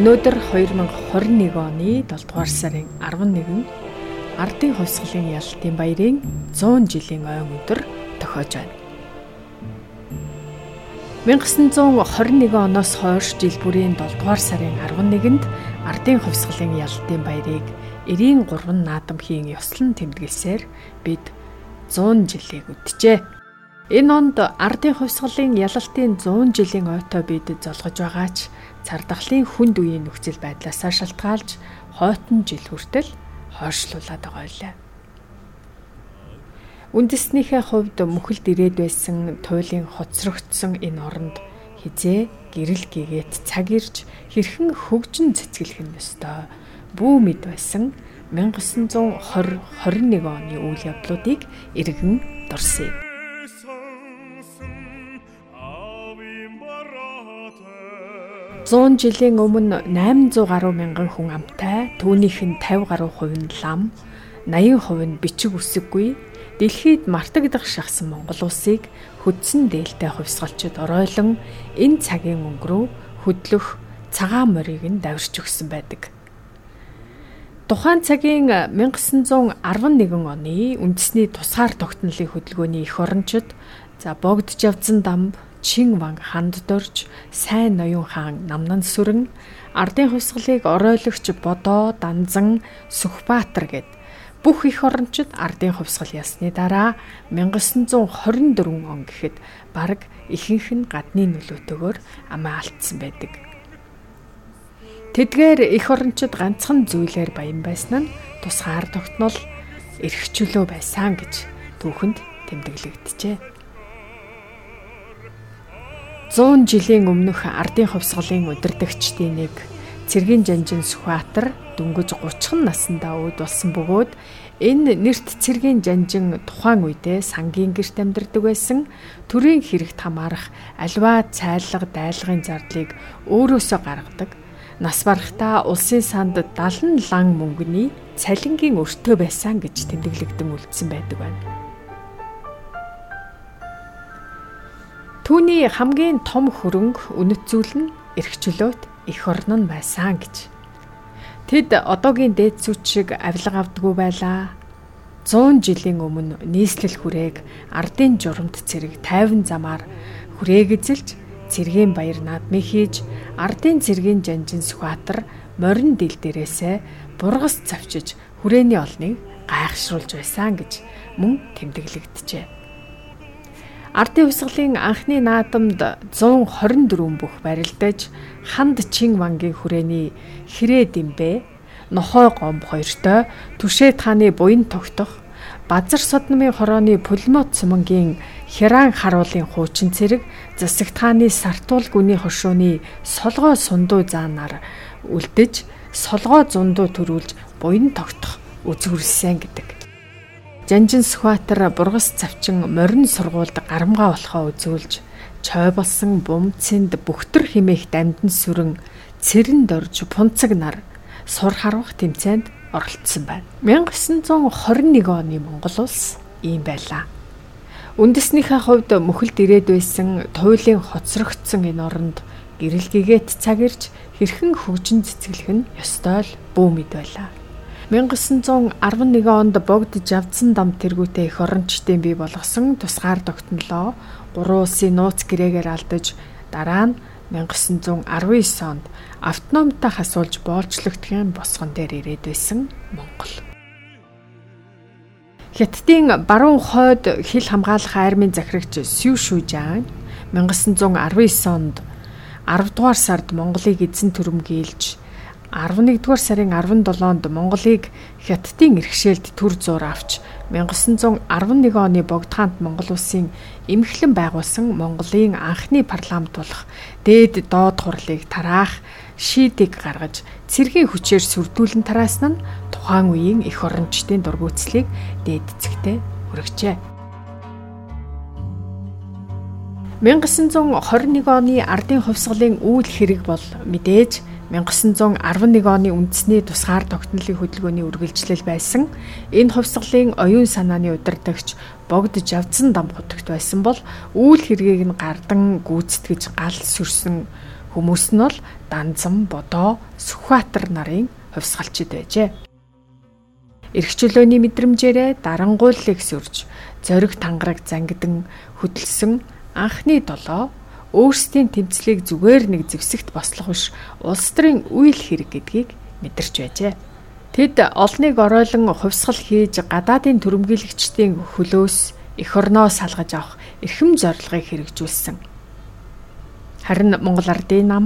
Өнөөдөр 2021 оны 7 дугаар сарын 11 Ардын хувьсгалын ялалтын баярын 100 жилийн ойн өдөр тохиож байна. 1921 оноос хойш жил бүрийн 7 дугаар сарын 11-нд Ардын хувьсгалын ялалтын баярыг 93 наадамхийн ёслон тэмдэглэсээр бид 100 жилийг үджээ. Энэ онд ардын хувьсгалын ялалтын 100 жилийн ойтой бид золгож байгаач цардахлын хүнд үеийн нөхцөл байдлаасаа шалтгаалж хойтон жил хүртэл хойшлуулад байгаа байлаа. Үндэснийхээ хувьд мөхөлд ирээд байсан туйлын хоцрогдсон энэ оронд хизээ гэрэл гэгээд цаг ирж хэрхэн хөгжин цэцгэлэх нь ёстой. Бүү мэд байсан 1920 21 оны үйл явдлуудыг иргэн дурсъя. 100 жилийн өмнө 800 гаруй мянган хүн амтай, түүнийх нь 50 гаруй хувь нь лам, 80% нь бичиг үсэггүй, дэлхийд мартагдах шахсан Монгол улсыг хөдсөн дээлтэй хувьсгалчид оройлон энэ цагийн өнгөрөө хөдлөх цагаан морийг нь давирч өгсөн байдаг. Тухайн цагийн 1911 оны үндэсний тусгаар тогтнолын хөдөлгөөний эх орончид за богд жавзан дамб Чин ван ханд дорж сайн ноён хаан намнан сүрэн ардын хувьсгалыг оройлогч бодоо данзан Сүхбаатар гэд бүх их орончид ардын хувьсгал ясны дараа 1924 он гэхэд баг ихэнх нь гадны нөлөөтэйгээр амиа алдсан байдаг. Тэдгээр их орончид ганцхан зүйлээр баян байсан нь тусгаар тогтнол эрхчлөө байсан гэж түүхэнд тэмдэглэгдэжээ. 100 жилийн өмнөх ардын хувьсгалын удирдагчдын нэг Цэргийн Жанжин Сүхбаатар дөнгөж 30 наснда ууд болсон бөгөөд энэ нэрт Цэргийн Жанжин тухайн үедээ сангийн гэрт амьдардаг байсан төрийн хэрэгт хамаарах альва цайлга дайлгын зардлыг өөрөөсөө гаргадаг нас барахтаа улсын санд 70 лан мөнгөний цалингийн өртөө байсан гэж тэмдэглэгдэн үлдсэн байдаг байна. Түүний хамгийн том хөрөнгө үнэт зүйл нь эрхчлөөт эх орн нь байсан гэж. Тэд одоогийн дээд сүт шиг авилга авдггүй байлаа. 100 жилийн өмнө нийслэл хүрээг ардын журамт цэрэг 50 замаар хүрээг эзэлж цэргийн баяр наадмыг хийж ардын цэргийн жанжин Сүхбаатар морин дил дээрээсээ бургас завчиж хүрээний олныг гайхшруулж байсан гэж мөн тэмдэглэгдэжээ. Ардын хувьсгалын анхны наадамд 124 бүх барилдаж ханд чин вангийн хүрээний хэрэг димбэ нохой гомб хоёртой түшээ тааны буян тогтох базар содномын хорооны пулмот цумангийн хяран харуулын хуучин цэрэг засагт хааны сартуул гүний хошууны солгоо сундуу заанаар үлдэж солгоо зундуу төрүүлж буян тогтох үзгүрсэн гэдэг. Жанжин Сүхбаатар бургас завчин морин сургуульд гарамгаа болохоо үзүүлж чой болсон бумцэнд бүхтэр химээх дамдын сүрэн цэрэн дорж пунцаг нар сур харвах тэмцээнд оролцсон байна. 1921 оны Монгол улс ийм байлаа. Үндэснийхээ хувьд мөхөлд ирээд байсан туйлын хоцрогдсон энэ оронд гэрэл гэгээд цаг ирж хэрхэн хөгжин цэцгэлэх нь ёстой л бүү мэд байлаа. 1911 онд богд Жавдсан дам тэргүүтээ их орончдын бий болгосон тусгаар тогтнолоо гурван улсын нууц гэрээгээр алдаж дараа нь 1919 онд автономтой хасуулж боолчлогдохын босгон дээр ирээд байсан Монгол. Хятадын баруун хойд хил хамгаалах армийн захирагч Сүү Шүжаан 1919 онд 10 дугаар сард Монголыг эзэн төрөмгийлж 11-р сарын 17-нд Монголыг Хятадын иргэшээлд төр зур авч 1911 оны Богдхаант Монгол улсын эмхлэн байгуулсан Монголын анхны парламент болох дээд доод хурлыг тараах шийдийг гаргаж цэргийн хүчээр сүрдүүлэн тараасан нь тухайн үеийн эх орончдын дургүйцлийг дээд эцэгтэй хүргэжээ. 1921 оны ардын хувьсгалын үйл хэрэг бол мэдээж 1911 оны үндэсний тусгаар тогтнолын хөдөлгөөний үргэлжлэл байсан энэ хувьсгалын оюун санааны удирдагч богд жавцсан дам хотогт байсан бол үйл хэргийг нь гардан гүйцэтгэж гал сүрсэн Хүмүүс нь бол Данзан, Бодоо, Сүхбаатар нарын хувьсгалчид байжээ. Ирэх чөлөөний мэдрэмжээрээ дарангууллыг сүрж, зориг тангараг зангидан хөдөлсөн анхны долоо өөрсдийн тэмцлийг зүгээр нэг зэвсэгт бослох биш улс төрийн үйл хэрэг гэдгийг мэдэрч байжээ. Тэд олныг оройлон хувьсгал хийж гадаадын төрөмгийлэгчдийн хөлөөс эх орноо салгаж авах эрхэм зорилгыг хэрэгжүүлсэн. Харин Монгол Ардын нам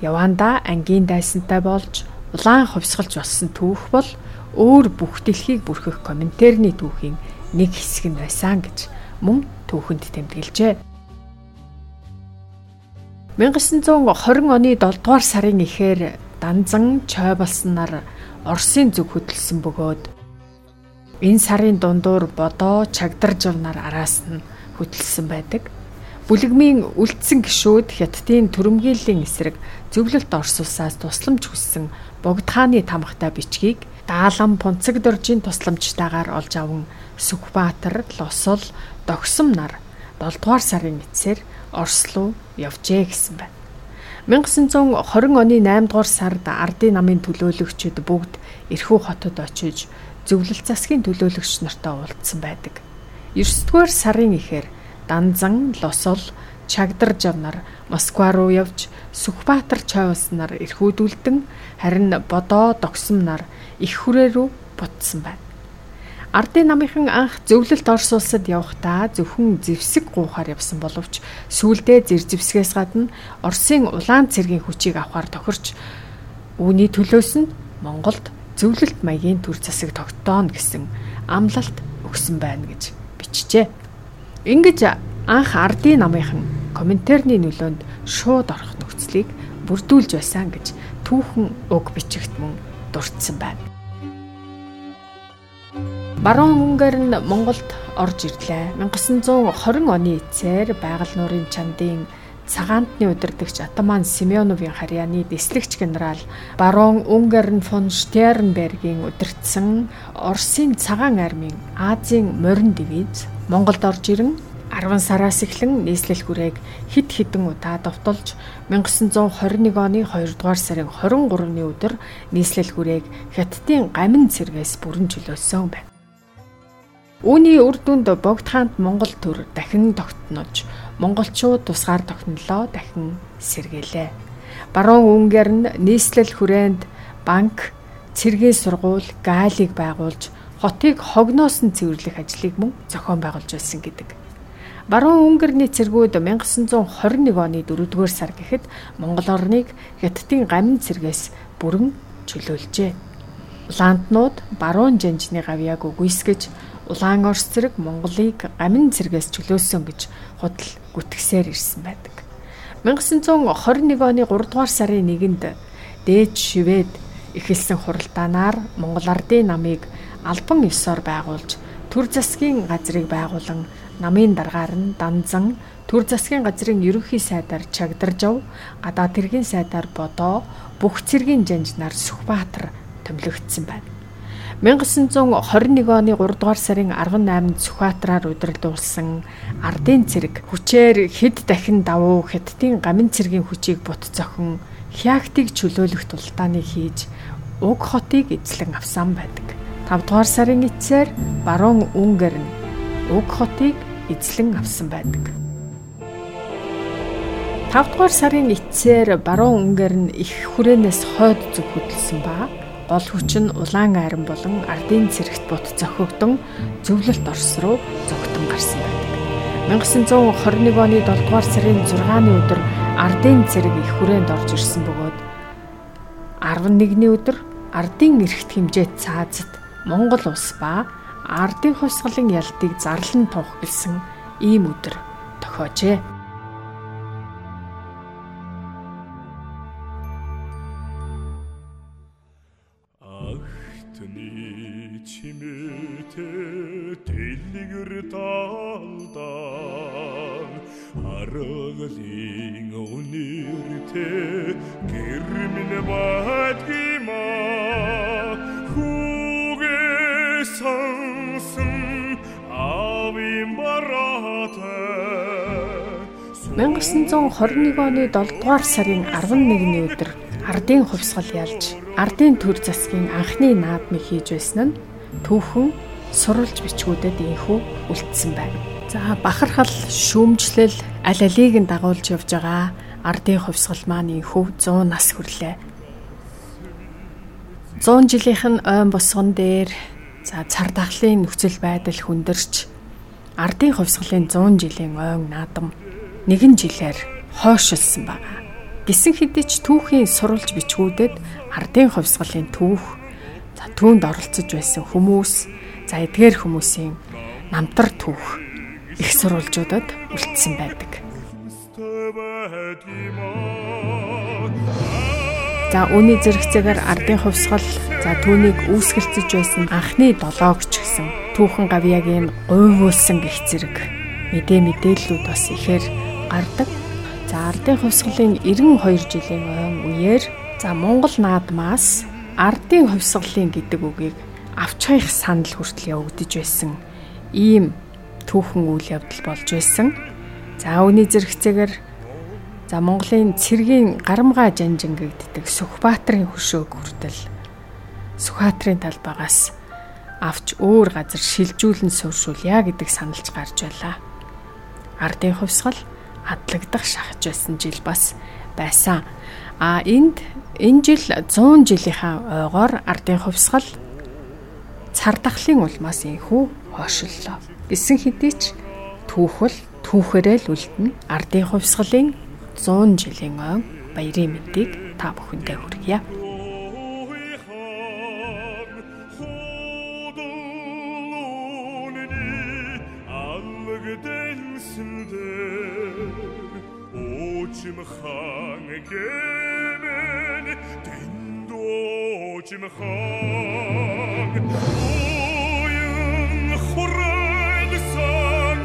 Яванда ангийн дайсантай болж улаан хувьсгалж болсон түүх бол өөр бүх дэлхийг бүрхэх комментарны түүхийн нэг хэсэг нь байсан гэж мөн түүхэнд тэмдэглэжээ. 1920 оны 7 дугаар сарын эхээр данзан чой болсноор Оросын зүг хөдөлсөн бөгөөд энэ сарын дундуур бодоо чагдарж явнаар араас нь хөдөлсөн байдаг. Бүлэгмийн үлдсэн гişүүд хятадын төрөмгийллийн эсрэг зөвлөлт Орос улсаас тусламж хүссэн богдхааны тамхтай бичгийг даалан пунцэг дөржийн тусламжтайгаар олж аван Сүхбаатар, Лосол, Догсом нар 7 дугаар сарын эцсээр Орос руу явжээ гэсэн байна. 1920 оны 8 дугаар сард ардын намын төлөөлөгчид бүгд Ирхүү хотод очиж зөвлөлт засгийн төлөөлөгч нартай уулзсан байдаг. 9 дугаар сарын ихээр Данзан, Лосол, Чагдар жавнар Москва руу явж Сүхбаатар чойвс нар эрхүүдүүлдэн харин Бодоо Догсом нар их хүрээ рүү бутсан байна. Ардын намынхан анх зөвлөлт Орос улсад явахдаа зөвхөн зэвсэг гуухаар явсан боловч сүүлдээ зэр зэвсгээс гадна Оросын улаан цэргийн хүчийг авахар тохирч үүний төлөөс нь Монголд зөвлөлт маягийн төр засаг тогтооно гэсэн амлалт өгсөн байна гэж бичжээ. Ингэж анх ардын намынхан комментарны нөлөөнд шууд орох нөхцөлийг бүрдүүлж байсан гэж түүхэн уг бичигт мөн дурдсан байна. Баруун Өнгөр нь Монголд орж ирлээ. 1920 оны эцээр байгаль нуурын чандын цагаантны удирдагч Атаман Семеновын харьяаны дэслэгч генерал барон Унгерн фон Штернбергийн удирдсан Оросын цагаан армийн Азийн морин дивиз Монголд орж ирэн 10 сараас эхлэн нийслэл хүрээг хид хідэн удаа довтолж 1921 оны 2 дугаар сарын 23-ны өдөр нийслэл хүрээг Хятадын гамин цэргээс бүрэн чөлөөлсөн байна. Үүний үр дүнд богд хаант Монгол төр дахин тогтнож монголчууд тусгаар тогтнолоо дахин сэргээлээ. Баруун үүнгээр нь нийслэл хүрээнд банк, цэргийн сургууль, гаалийг байгуулж хотыг хогноос нь цэвэрлэх ажлыг мөн зохион байгуулж байсан гэдэг. Баруун Өнгөрний цэргүүд 1921 оны 4-р сар гэхэд Монгол орныг Хятадын гамин цэргээс бүрэн чөлөөлжээ. Улаантнууд баруун жанжны гавьяаг үгүйсгэж Улаан Орос зэрэг Монголыг гамин цэргээс чөлөөсөн гэж худал гүтгсээр ирсэн байдаг. 1921 оны 3 дугаар сарын 1-нд дээд шивэд эхэлсэн хуралдаанаар Монгол Ардын намыг албан ёсоор байгуулж төр засгийн газрыг байгуулан намын даргаар нь Данзан төр засгийн газрын ерөнхий сайдаар Чагдаржав, гадаад тэргийн сайдаар Бодоо, бүх цэргийн жанжнаар Сүхбаатар томилогдсон байна. 1921 оны 3 дугаар сарын 18-нд Сүхбаатараар удирдуулсан Ардын цэрэг хүчээр хэд дахин давуу Хятадын гамин цэргийн хүчийг бут зохин Хягтыг чөлөөлөх тултааны хийж уг хотыг эзлэн авсан байдаг. 5 дугаар сарын эцсээр баруун Унгар нь уг хотыг эзлэн авсан байдаг. 5 дугаар сарын эцсээр баруун Унгар нь их хүрээнээс хойд зүг хөдөлсөн ба гол хүч нь улаан айран болон ардын цэрэгт бут зохигдсон зөвлөлт Орос руу зогтон гарсан байдаг. 1921 оны 7 дугаар сарын 6-ны өдөр ардын цэрэг их хүрээнд орж ирсэн бөгөөд 11-ний өдөр ардын эрхт хэмжээт цаазад Монгол улс ба ардын хувьсгалын ялтыг зарлан туух гэлсэн ийм өдөр тохиожээ. Аргалын үнэртэй гэрмэн байтгима хүүгээ сансан ави марата 1921 оны 7 дугаар сарын 11-ний өдөр ардын хувьсгал ялж ардын төр засгийн анхны наадмыг хийж байсан нь түүхэн сурвалж бичгүүдэд инхүү үлдсэн байна. За бахархал шүүмжлэл аль алийг нь дагуулж явж байгаа ардын хувьсгал маань инхүү 100 нас хүрлээ. 100 жилийнх нь ойн босгон дээр за цар тахлын нөхцөл байдал хүндэрч ардын хувьсгалын 100 жилийн ойн наадам нэгэн жилээр хойшилсан байна. Гисэн хэдий ч түүхийн сурвалж бичгүүдэд ардын хувьсгалын түүх за түүнд оролцож байсан хүмүүс за эдгээр хүмүүсийн намтар түүх их сурвалжуудад үлдсэн байдаг. За үүний зэрэгцээгээр ардын хувьсгал за түүнийг үүсгэлцэж байсан анхны долоогч гэсэн түүхэн гавьягийн гуйвуулсан гих зэрэг мэдээ мэдээллүүд бас ихээр гардаг. За ардын хувьсгалын 92 жилийн ойн үеэр за Монгол наадмаас ардын хувьсгалын гэдэг үгийг авч хаях санал хүртэл явагдаж байсан. Ийм түүхэн үйл явдал болж байсан. За үүний зэрэгцээгээр за Монголын цэргийн гарамгаа жанжин гэгддэг Сүхбаатарын хөшөөг хүртэл Сүхбаатарын талбайгаас авч өөр газар шилжүүлэн сууршуулъя гэдэг саналж гарч байлаа. Ардын хувьсгал адлагдах шахаж байсан жил бас байсан. А энд энэ жил 100 жилийнхаа ойгоор ардын хувьсгал цар тахлын улмаас инхүү хойшиллоо. Гэсэн хэдий ч түүхэл түүхээрээ л үлдэнэ. Ардын хувьсгалын 100 жилийн ой баярын мэдээг та бүхэндээ хүргье. Чимхан гэмэн тэндөө чимхан Оюн хурад сан